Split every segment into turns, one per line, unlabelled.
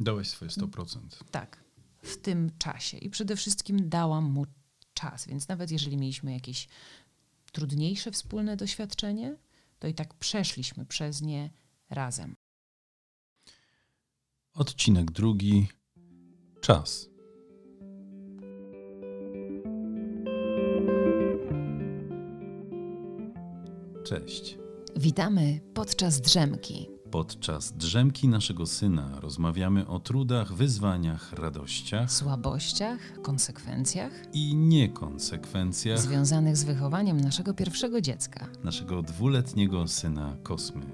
Dałeś swoje 100%.
Tak, w tym czasie. I przede wszystkim dałam mu czas, więc nawet jeżeli mieliśmy jakieś trudniejsze wspólne doświadczenie, to i tak przeszliśmy przez nie razem.
Odcinek drugi. Czas. Cześć.
Witamy podczas drzemki.
Podczas drzemki naszego syna rozmawiamy o trudach, wyzwaniach, radościach
Słabościach, konsekwencjach
i niekonsekwencjach
związanych z wychowaniem naszego pierwszego dziecka
naszego dwuletniego syna Kosmy.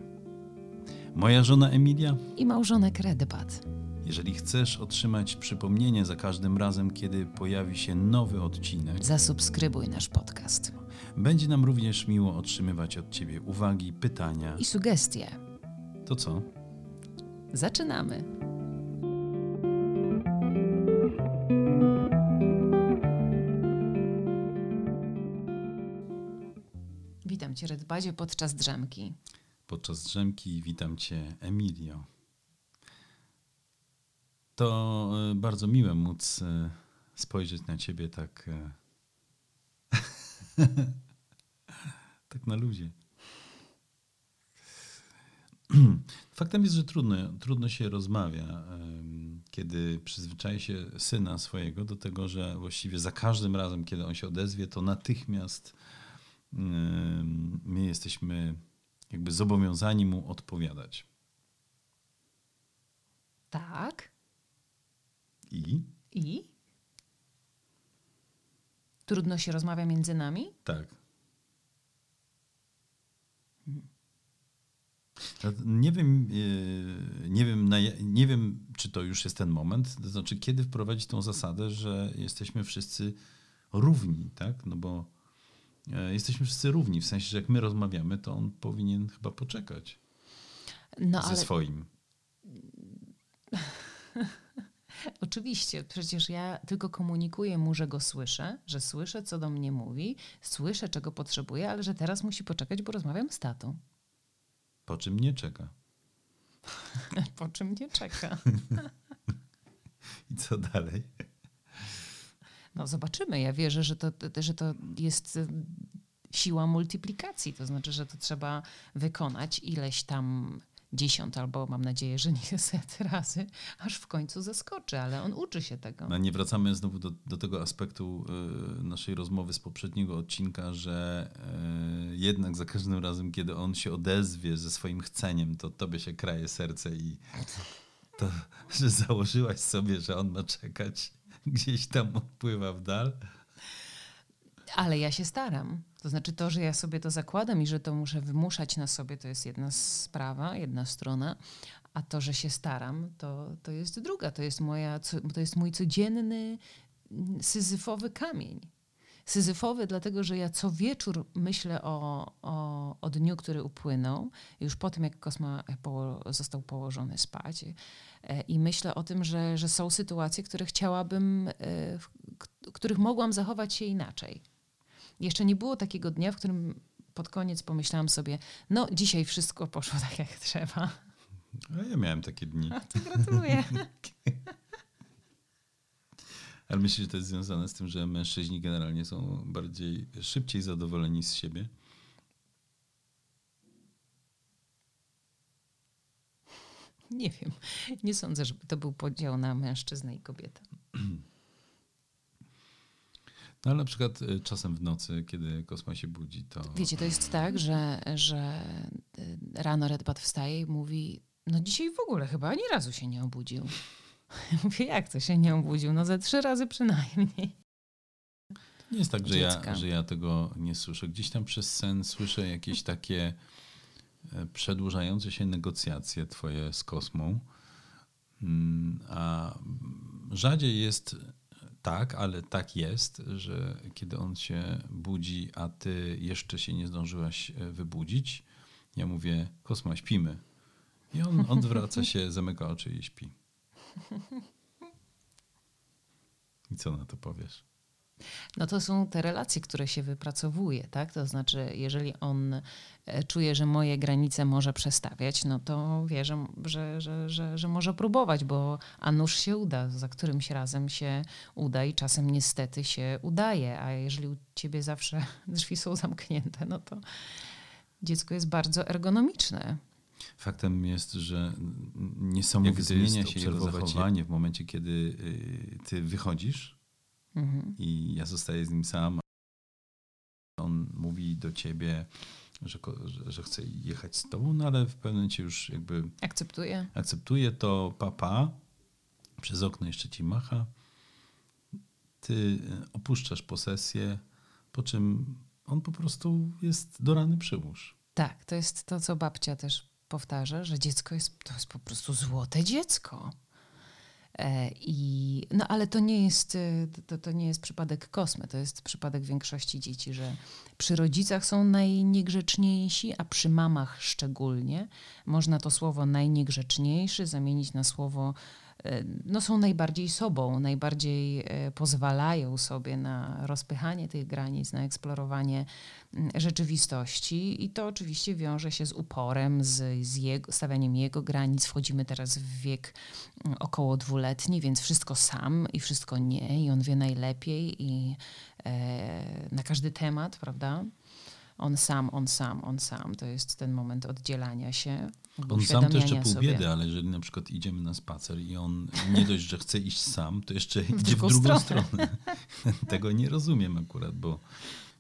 Moja żona Emilia,
i małżonek Redbat.
jeżeli chcesz otrzymać przypomnienie za każdym razem, kiedy pojawi się nowy odcinek,
Zasubskrybuj nasz podcast
będzie nam również miło otrzymywać od Ciebie uwagi, pytania.
i sugestie.
To co?
Zaczynamy. Witam Cię, Redbazie, podczas drzemki.
Podczas drzemki witam Cię, Emilio. To e, bardzo miłe móc e, spojrzeć na Ciebie tak. e, tak na luzie. Faktem jest, że trudno, trudno się rozmawia, kiedy przyzwyczai się syna swojego do tego, że właściwie za każdym razem, kiedy on się odezwie, to natychmiast my jesteśmy jakby zobowiązani mu odpowiadać.
Tak.
I
I? Trudno się rozmawia między nami?
tak. Nie wiem, e, nie wiem, nie wiem, czy to już jest ten moment, to znaczy kiedy wprowadzić tą zasadę, że jesteśmy wszyscy równi, tak? No bo e, jesteśmy wszyscy równi, w sensie, że jak my rozmawiamy, to on powinien chyba poczekać
No
ze
ale
swoim.
oczywiście, przecież ja tylko komunikuję mu, że go słyszę, że słyszę, co do mnie mówi, słyszę, czego potrzebuje, ale że teraz musi poczekać, bo rozmawiam z tatą.
Po czym nie czeka.
Po czym nie czeka?
I co dalej?
No zobaczymy. Ja wierzę, że to, że to jest y, siła multiplikacji. To znaczy, że to trzeba wykonać ileś tam dziesiąt albo mam nadzieję, że nie set razy, aż w końcu zaskoczy, ale on uczy się tego.
No, nie wracamy znowu do, do tego aspektu y, naszej rozmowy z poprzedniego odcinka, że y, jednak za każdym razem, kiedy on się odezwie ze swoim chceniem, to tobie się kraje serce i to, że założyłaś sobie, że on ma czekać, gdzieś tam odpływa w dal.
Ale ja się staram. To znaczy to, że ja sobie to zakładam i że to muszę wymuszać na sobie, to jest jedna sprawa, jedna strona, a to, że się staram, to, to jest druga. To jest, moja, to jest mój codzienny mm, syzyfowy kamień. Syzyfowy, dlatego że ja co wieczór myślę o, o, o dniu, który upłynął, już po tym, jak Kosma poło- został położony spać. E, I myślę o tym, że, że są sytuacje, które chciałabym, e, w których mogłam zachować się inaczej. Jeszcze nie było takiego dnia, w którym pod koniec pomyślałam sobie, no dzisiaj wszystko poszło tak jak trzeba.
A ja miałem takie dni.
A to gratuluję.
Ale myślę, że to jest związane z tym, że mężczyźni generalnie są bardziej, szybciej zadowoleni z siebie.
Nie wiem. Nie sądzę, żeby to był podział na mężczyznę i kobietę.
No ale na przykład y, czasem w nocy, kiedy Kosma się budzi, to...
Wiecie, to jest tak, że, że y, rano Redbat wstaje i mówi, no dzisiaj w ogóle chyba ani razu się nie obudził. Mówię, jak to się nie obudził? No ze trzy razy przynajmniej.
Nie jest tak, że ja, że ja tego nie słyszę. Gdzieś tam przez sen słyszę jakieś takie e, przedłużające się negocjacje twoje z kosmą. Mm, A rzadziej jest tak, ale tak jest, że kiedy on się budzi, a ty jeszcze się nie zdążyłaś e, wybudzić, ja mówię, kosma, śpimy. I on odwraca się, zamyka oczy i śpi. I co na to powiesz?
No to są te relacje, które się wypracowuje, tak? To znaczy, jeżeli on e, czuje, że moje granice może przestawiać, no to wie, że, że, że, że, że może próbować, bo a nuż się uda, za którymś razem się uda i czasem niestety się udaje, a jeżeli u ciebie zawsze drzwi są zamknięte, no to dziecko jest bardzo ergonomiczne.
Faktem jest, że niesamowicie zmienia się jego zachowanie w momencie, kiedy y, ty wychodzisz mhm. i ja zostaję z nim sam. On mówi do ciebie, że, że, że, chce jechać z tobą, no ale w pewnym momencie już jakby...
Akceptuje.
Akceptuje to papa, przez okno jeszcze ci macha. Ty y, opuszczasz posesję, po czym on po prostu jest do rany przyłóż.
Tak, to jest to, co babcia też powtarza, że dziecko jest, to jest po prostu złote dziecko. E, I, no ale to nie, jest, e, to, to nie jest przypadek kosmy, to jest przypadek większości dzieci, że przy rodzicach są najniegrzeczniejsi, a przy mamach szczególnie. Można to słowo najniegrzeczniejszy zamienić na słowo no, są najbardziej sobą, najbardziej e, pozwalają sobie na rozpychanie tych granic, na eksplorowanie mm, rzeczywistości i to oczywiście wiąże się z uporem, z, z jego, stawianiem jego granic. Wchodzimy teraz w wiek mm, około dwuletni, więc wszystko sam i wszystko nie i on wie najlepiej i e, na każdy temat, prawda? On sam, on sam, on sam. To jest ten moment oddzielania się.
On sam to jeszcze pół biedy, ale jeżeli na przykład idziemy na spacer i on nie dość, że chce iść sam, to jeszcze w idzie w drugą stronę. stronę. Tego nie rozumiem akurat, bo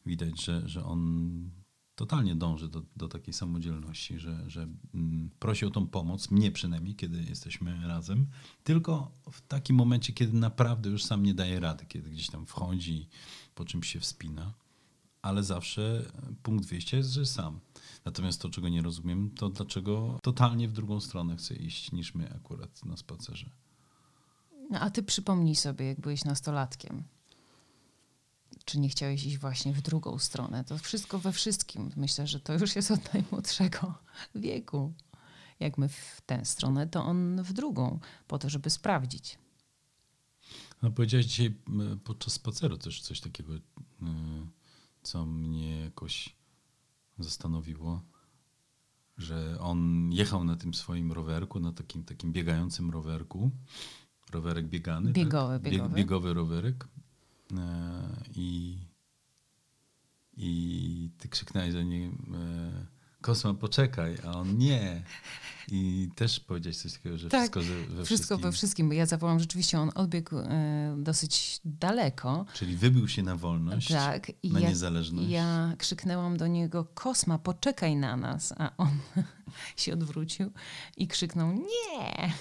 widać, że, że on totalnie dąży do, do takiej samodzielności, że, że mm, prosi o tą pomoc, mnie przynajmniej, kiedy jesteśmy razem, tylko w takim momencie, kiedy naprawdę już sam nie daje rady, kiedy gdzieś tam wchodzi, po czymś się wspina ale zawsze punkt wyjścia jest, że sam. Natomiast to, czego nie rozumiem, to dlaczego totalnie w drugą stronę chce iść niż my akurat na spacerze.
No, a ty przypomnij sobie, jak byłeś nastolatkiem. Czy nie chciałeś iść właśnie w drugą stronę? To wszystko we wszystkim. Myślę, że to już jest od najmłodszego wieku. Jak my w tę stronę, to on w drugą, po to, żeby sprawdzić.
No, powiedziałeś dzisiaj podczas spaceru też coś takiego. Yy co mnie jakoś zastanowiło, że on jechał na tym swoim rowerku, na takim, takim biegającym rowerku. Rowerek biegany.
Biegowy, tak? biegowy.
biegowy rowerek. E, I, I ty krzyknąłeś za nim Kosma, poczekaj, a on nie. I też powiedziałeś coś takiego, że tak, wszystko we wszystkim.
Wszystko we wszystkim. Ja zawołam, rzeczywiście on odbiegł e, dosyć daleko.
Czyli wybił się na wolność, tak, i na ja, niezależność.
Ja krzyknęłam do niego, Kosma, poczekaj na nas. A on się odwrócił i krzyknął, nie.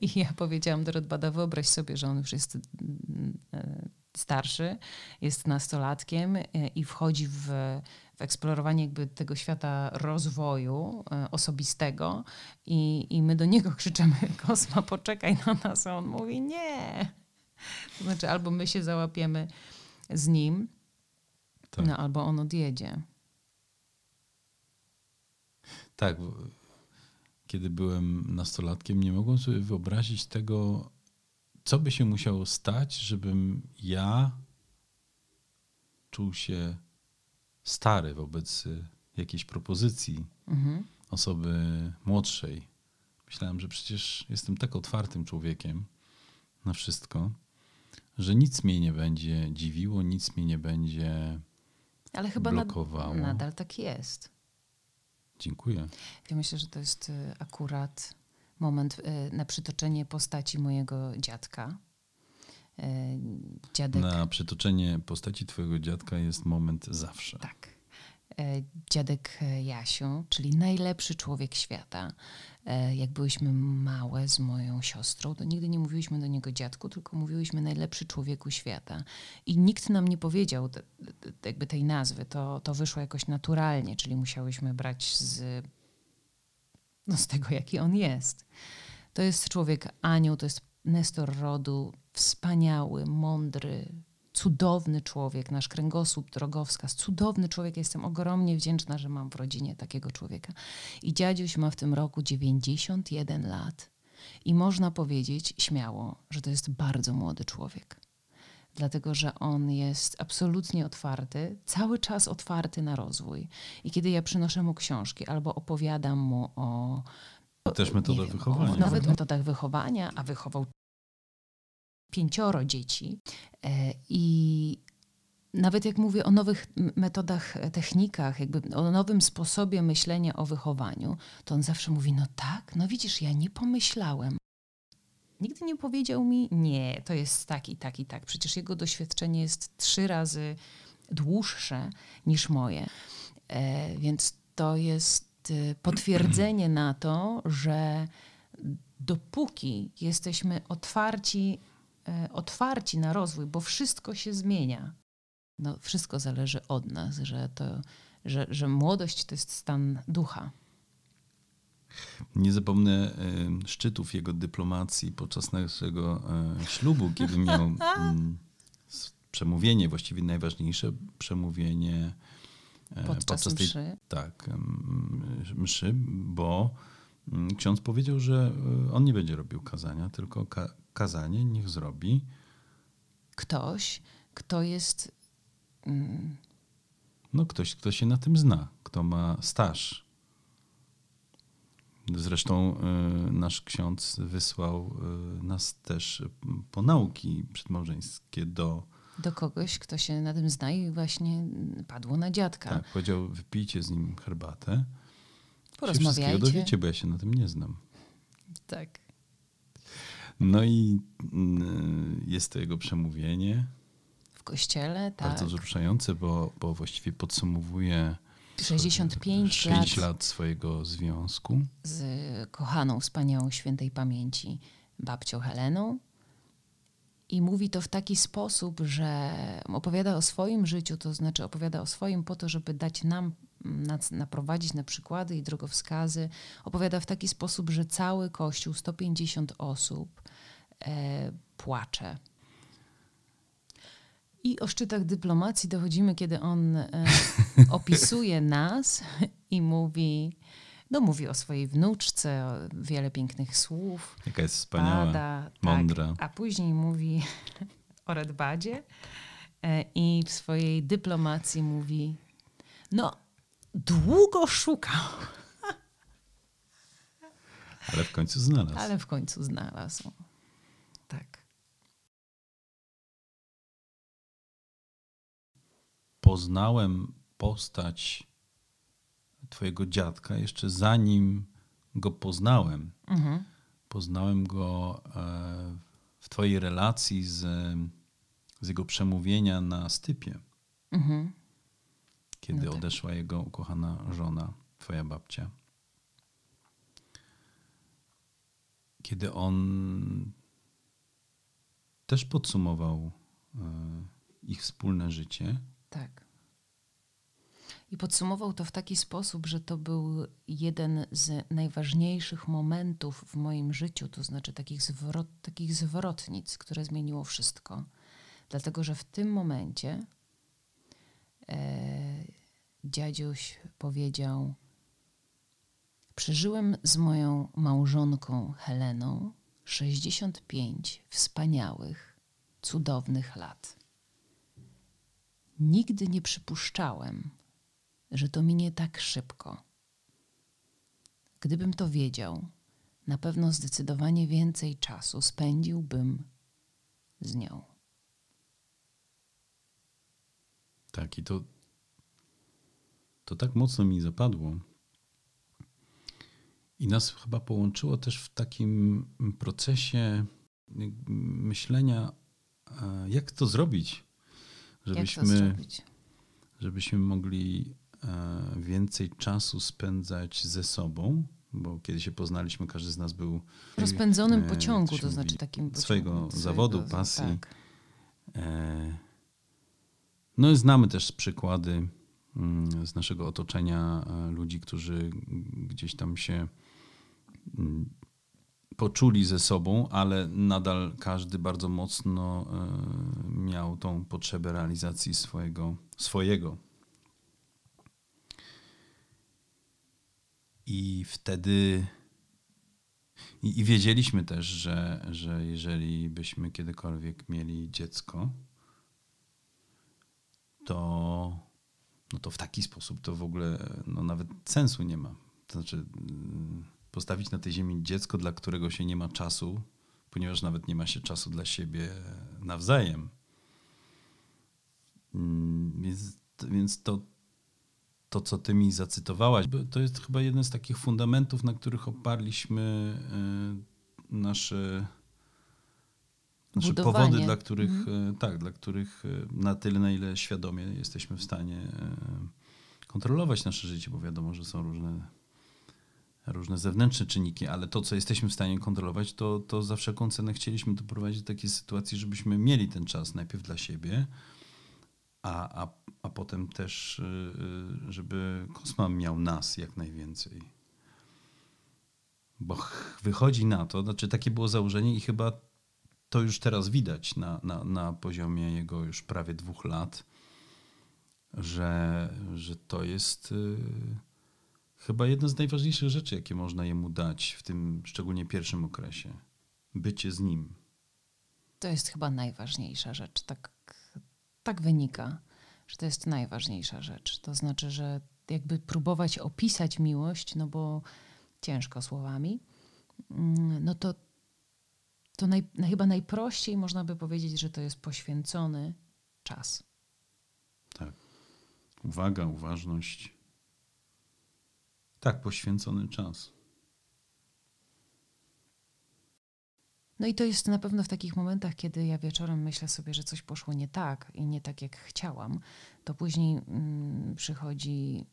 I ja powiedziałam do Rodbada, wyobraź sobie, że on już jest e, starszy, jest nastolatkiem e, i wchodzi w w eksplorowanie jakby tego świata rozwoju e, osobistego i, i my do niego krzyczemy Kosma, poczekaj na nas, a on mówi nie. To znaczy albo my się załapiemy z nim, tak. no albo on odjedzie.
Tak. Kiedy byłem nastolatkiem, nie mogłem sobie wyobrazić tego, co by się musiało stać, żebym ja czuł się stary wobec y, jakiejś propozycji mhm. osoby młodszej. Myślałem, że przecież jestem tak otwartym człowiekiem na wszystko, że nic mnie nie będzie dziwiło, nic mnie nie będzie Ale chyba blokowało.
Nad, nadal tak jest.
Dziękuję.
Ja myślę, że to jest y, akurat moment y, na przytoczenie postaci mojego dziadka,
dziadek. Na przytoczenie postaci twojego dziadka jest moment zawsze.
Tak. E, dziadek Jasiu, czyli najlepszy człowiek świata. E, jak byłyśmy małe z moją siostrą, to nigdy nie mówiłyśmy do niego dziadku, tylko mówiłyśmy najlepszy człowieku świata. I nikt nam nie powiedział jakby tej nazwy. To, to wyszło jakoś naturalnie, czyli musiałyśmy brać z, no, z tego, jaki on jest. To jest człowiek anioł, to jest Nestor rodu, wspaniały, mądry, cudowny człowiek, nasz kręgosłup drogowskaz, cudowny człowiek. Jestem ogromnie wdzięczna, że mam w rodzinie takiego człowieka. I dziadziuś ma w tym roku 91 lat. I można powiedzieć śmiało, że to jest bardzo młody człowiek. dlatego że on jest absolutnie otwarty, cały czas otwarty na rozwój. I kiedy ja przynoszę mu książki albo opowiadam mu o.
Też metodach wychowania.
Nawet metodach wychowania, a wychował pięcioro dzieci. E, I nawet jak mówię o nowych metodach, e, technikach, jakby o nowym sposobie myślenia o wychowaniu, to on zawsze mówi: No tak, no widzisz, ja nie pomyślałem. Nigdy nie powiedział mi, nie, to jest tak i tak i tak. Przecież jego doświadczenie jest trzy razy dłuższe niż moje. E, więc to jest e, potwierdzenie na to, że dopóki jesteśmy otwarci, otwarci na rozwój, bo wszystko się zmienia, no, wszystko zależy od nas, że, to, że, że młodość to jest stan ducha.
Nie zapomnę y, szczytów jego dyplomacji podczas naszego y, ślubu, kiedy miał y, przemówienie, właściwie najważniejsze przemówienie
podczas, podczas tej, mszy.
Tak, mszy, bo ksiądz powiedział, że on nie będzie robił kazania, tylko ka kazanie niech zrobi
ktoś, kto jest.
Mm, no, ktoś, kto się na tym zna, kto ma staż Zresztą y, nasz ksiądz wysłał y, nas też po nauki przedmałżeńskie do.
Do kogoś, kto się na tym zna i właśnie padło na dziadka.
Tak, powiedział, wypijcie z nim herbatę.
Porozmawiajcie.
Się dowiecie, bo ja się na tym nie znam.
Tak.
No i y, jest to jego przemówienie.
W kościele, tak.
Bardzo wzruszające, bo, bo właściwie podsumowuje
65
6 lat, lat swojego związku.
Z kochaną, wspaniałą, świętej pamięci babcią Heleną. I mówi to w taki sposób, że opowiada o swoim życiu, to znaczy opowiada o swoim po to, żeby dać nam naprowadzić na przykłady i drogowskazy. Opowiada w taki sposób, że cały kościół, 150 osób, e, płacze i o szczytach dyplomacji dochodzimy, kiedy on e, opisuje nas i mówi, no mówi o swojej wnuczce, o wiele pięknych słów.
Jaka jest wspaniała, pada, mądra. Tak,
a później mówi o Redbadzie e, i w swojej dyplomacji mówi, no długo szukał.
Ale w końcu znalazł.
Ale w końcu znalazł. Tak.
poznałem postać Twojego dziadka jeszcze zanim go poznałem. Mhm. Poznałem go e, w Twojej relacji z, z jego przemówienia na stypie. Mhm. Kiedy no tak. odeszła jego ukochana żona, Twoja babcia. Kiedy on też podsumował e, ich wspólne życie
tak. I podsumował to w taki sposób, że to był jeden z najważniejszych momentów w moim życiu, to znaczy takich, zwrot, takich zwrotnic, które zmieniło wszystko. Dlatego, że w tym momencie dziadziuś powiedział: Przeżyłem z moją małżonką Heleną 65 wspaniałych, cudownych lat. Nigdy nie przypuszczałem, że to minie tak szybko. Gdybym to wiedział, na pewno zdecydowanie więcej czasu spędziłbym z nią.
Tak, i to, to tak mocno mi zapadło. I nas chyba połączyło też w takim procesie myślenia, jak to zrobić żebyśmy, żebyśmy mogli e, więcej czasu spędzać ze sobą, bo kiedy się poznaliśmy, każdy z nas był
w rozpędzonym e, pociągu, to znaczy takim
pociągu, swojego zawodu, pasji. Tak. E, no znamy też przykłady mm, z naszego otoczenia ludzi, którzy gdzieś tam się mm, poczuli ze sobą, ale nadal każdy bardzo mocno e, miał tą potrzebę realizacji swojego. swojego. I wtedy. I, wiedzieliśmy też, że, że jeżeli byśmy kiedykolwiek mieli dziecko, to, no to w taki sposób to w ogóle no nawet sensu nie ma. To znaczy mm, postawić na tej ziemi dziecko, dla którego się nie ma czasu, ponieważ nawet nie ma się czasu dla siebie nawzajem. Mm, więc, więc to, to, co ty mi zacytowałaś, to jest chyba jeden z takich fundamentów, na których oparliśmy y, nasze, nasze powody, dla których, mhm. tak, dla których y, na tyle, na ile świadomie jesteśmy w stanie y, kontrolować nasze życie, bo wiadomo, że są różne, różne zewnętrzne czynniki, ale to, co jesteśmy w stanie kontrolować, to, to za wszelką cenę chcieliśmy doprowadzić do takiej sytuacji, żebyśmy mieli ten czas najpierw dla siebie, a, a, a potem też, żeby kosmos miał nas jak najwięcej. Bo wychodzi na to, znaczy takie było założenie i chyba to już teraz widać na, na, na poziomie jego już prawie dwóch lat, że, że to jest y, chyba jedna z najważniejszych rzeczy, jakie można jemu dać w tym szczególnie pierwszym okresie. Bycie z nim.
To jest chyba najważniejsza rzecz, tak tak wynika, że to jest najważniejsza rzecz. To znaczy, że jakby próbować opisać miłość, no bo ciężko słowami, mm, no to, to naj, chyba najprościej można by powiedzieć, że to jest poświęcony czas.
Tak. Uwaga, uważność. Tak, poświęcony czas.
No i to jest na pewno w takich momentach, kiedy ja wieczorem myślę sobie, że coś poszło nie tak i nie tak, jak chciałam, to później mm, przychodzi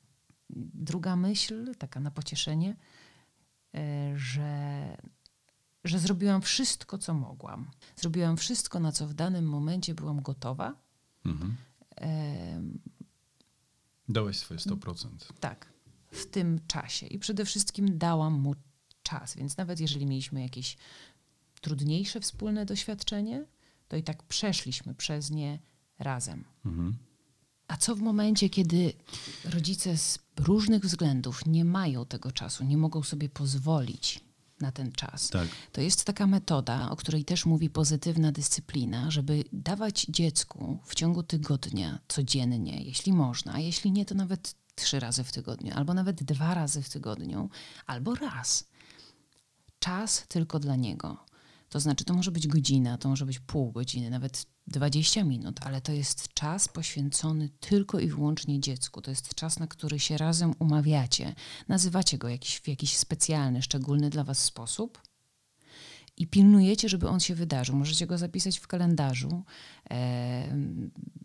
druga myśl, taka na pocieszenie, y, że, że zrobiłam wszystko, co mogłam. Zrobiłam wszystko, na co w danym momencie byłam gotowa. Mhm.
Dałeś swoje 100%.
Tak, w tym czasie. I przede wszystkim dałam mu czas, więc nawet jeżeli mieliśmy jakieś trudniejsze wspólne doświadczenie, to i tak przeszliśmy przez nie razem. Mhm. A co w momencie, kiedy rodzice z różnych względów nie mają tego czasu, nie mogą sobie pozwolić na ten czas? Tak. To jest taka metoda, o której też mówi pozytywna dyscyplina, żeby dawać dziecku w ciągu tygodnia codziennie, jeśli można, a jeśli nie, to nawet trzy razy w tygodniu, albo nawet dwa razy w tygodniu, albo raz. Czas tylko dla niego. To znaczy, to może być godzina, to może być pół godziny, nawet 20 minut, ale to jest czas poświęcony tylko i wyłącznie dziecku. To jest czas, na który się razem umawiacie, nazywacie go jakiś, w jakiś specjalny, szczególny dla Was sposób i pilnujecie, żeby on się wydarzył. Możecie go zapisać w kalendarzu, e,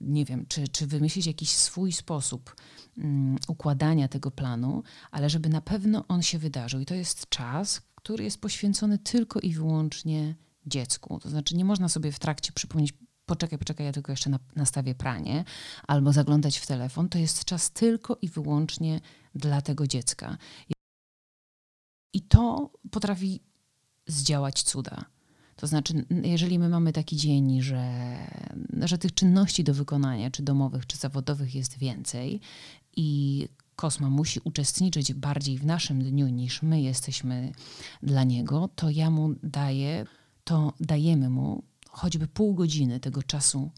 nie wiem, czy, czy wymyślić jakiś swój sposób um, układania tego planu, ale żeby na pewno on się wydarzył. I to jest czas, który jest poświęcony tylko i wyłącznie dziecku. To znaczy, nie można sobie w trakcie przypomnieć, poczekaj, poczekaj, ja tylko jeszcze na, nastawię pranie, albo zaglądać w telefon. To jest czas tylko i wyłącznie dla tego dziecka. I to potrafi zdziałać cuda. To znaczy, jeżeli my mamy taki dzień, że, że tych czynności do wykonania, czy domowych, czy zawodowych jest więcej i Kosma musi uczestniczyć bardziej w naszym dniu niż my jesteśmy dla niego, to ja mu daję, to dajemy mu choćby pół godziny tego czasu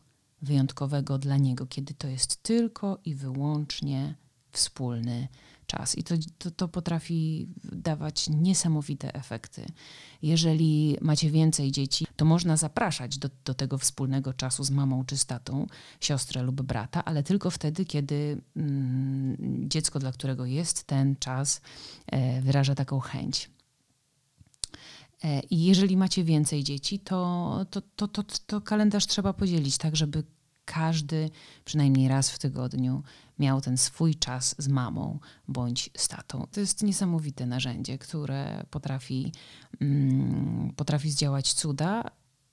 wyjątkowego dla niego, kiedy to jest tylko i wyłącznie wspólny czas. I to, to, to, potrafi dawać niesamowite efekty. Jeżeli macie więcej dzieci, to można zapraszać do, do tego wspólnego czasu z mamą czy z tatą, siostrę lub brata, ale tylko wtedy, kiedy mm, dziecko, dla którego jest ten czas, e, wyraża taką chęć. E, I jeżeli macie więcej dzieci, to, to, to, to, to kalendarz trzeba podzielić tak, żeby każdy przynajmniej raz w tygodniu miał ten swój czas z mamą bądź z tatą. To jest niesamowite narzędzie, które potrafi, mm, potrafi zdziałać cuda,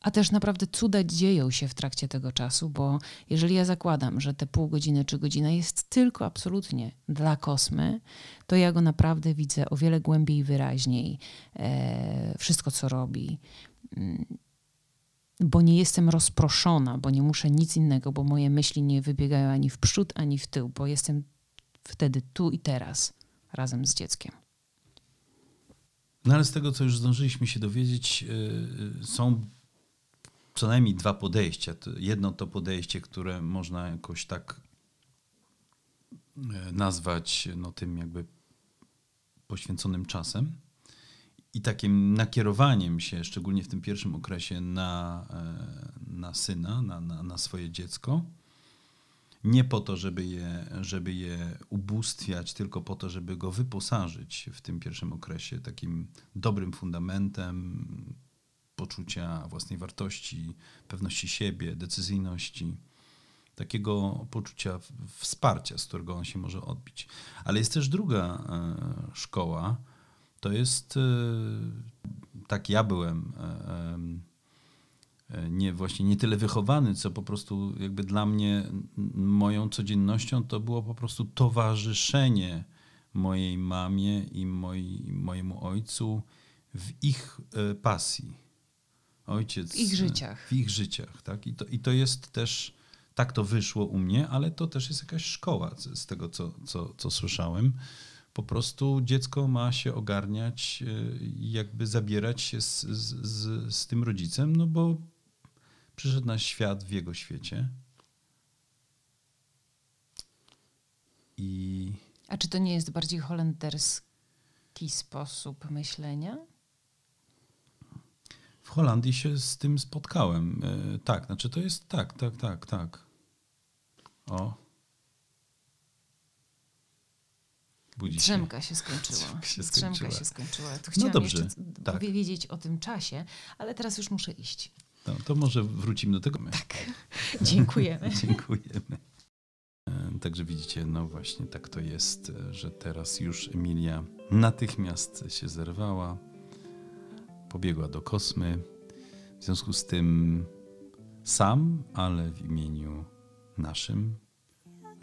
a też naprawdę cuda dzieją się w trakcie tego czasu, bo jeżeli ja zakładam, że te pół godziny czy godzina jest tylko absolutnie dla kosmy, to ja go naprawdę widzę o wiele głębiej i wyraźniej. E, wszystko, co robi. Bo nie jestem rozproszona, bo nie muszę nic innego, bo moje myśli nie wybiegają ani w przód, ani w tył, bo jestem wtedy tu i teraz razem z dzieckiem.
No ale z tego, co już zdążyliśmy się dowiedzieć, yy, są co najmniej dwa podejścia. Jedno to podejście, które można jakoś tak e, nazwać no, tym jakby poświęconym czasem i takim nakierowaniem się, szczególnie w tym pierwszym okresie, na, e, na syna, na, na, na swoje dziecko. Nie po to, żeby je, żeby je ubóstwiać, tylko po to, żeby go wyposażyć w tym pierwszym okresie takim dobrym fundamentem poczucia własnej wartości, pewności siebie, decyzyjności takiego poczucia wsparcia, z którego on się może odbić. Ale jest też druga e, szkoła, to jest, e, tak ja byłem e, nie właśnie nie tyle wychowany, co po prostu jakby dla mnie moją codziennością to było po prostu towarzyszenie mojej mamie i moi, mojemu ojcu w ich pasji.
Ojciec. W ich życiach.
W ich życiach, tak? I to, i to jest też tak to wyszło u mnie, ale to też jest jakaś szkoła z tego, co, co, co słyszałem. Po prostu dziecko ma się ogarniać i jakby zabierać się z, z, z tym rodzicem, no bo przyszedł na świat w jego świecie. I...
A czy to nie jest bardziej holenderski sposób myślenia?
W Holandii się z tym spotkałem. E, tak, znaczy to jest tak, tak, tak, tak. O.
Budzi Drzemka się, skończyła. Drzemka się skończyła. Drzemka się skończyła. Tu
no chciałam no dobrze,
jeszcze tak. powiedzieć o tym czasie, ale teraz już muszę iść.
No, to może wrócimy do tego.
Tak. Dziękujemy.
Dziękujemy. E, także widzicie, no właśnie tak to jest, e, że teraz już Emilia natychmiast się zerwała, pobiegła do kosmy. W związku z tym sam, ale w imieniu naszym.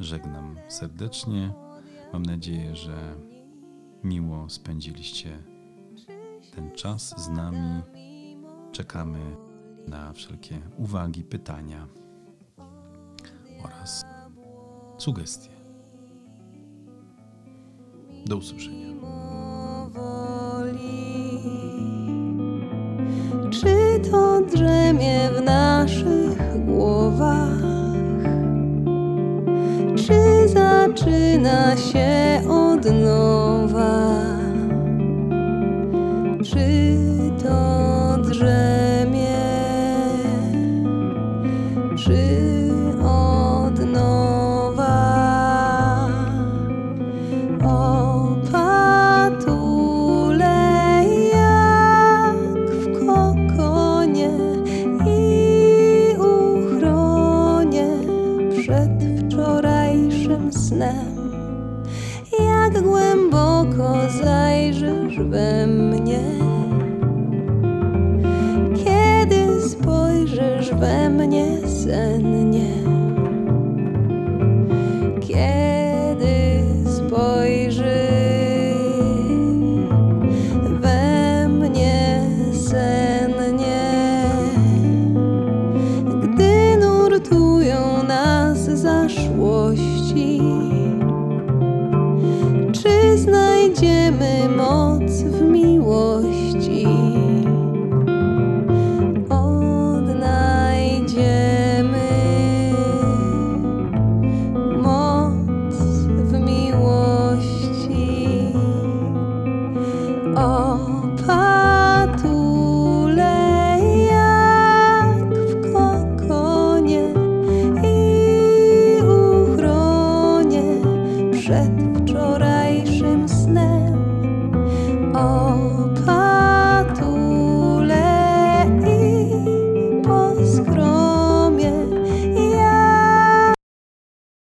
Żegnam serdecznie. Mam nadzieję, że miło spędziliście ten czas z nami. Czekamy na wszelkie uwagi, pytania oraz sugestie. Do usłyszenia. Czy to drzemie zaczyna się od. miłości. Czy znajdziemy moc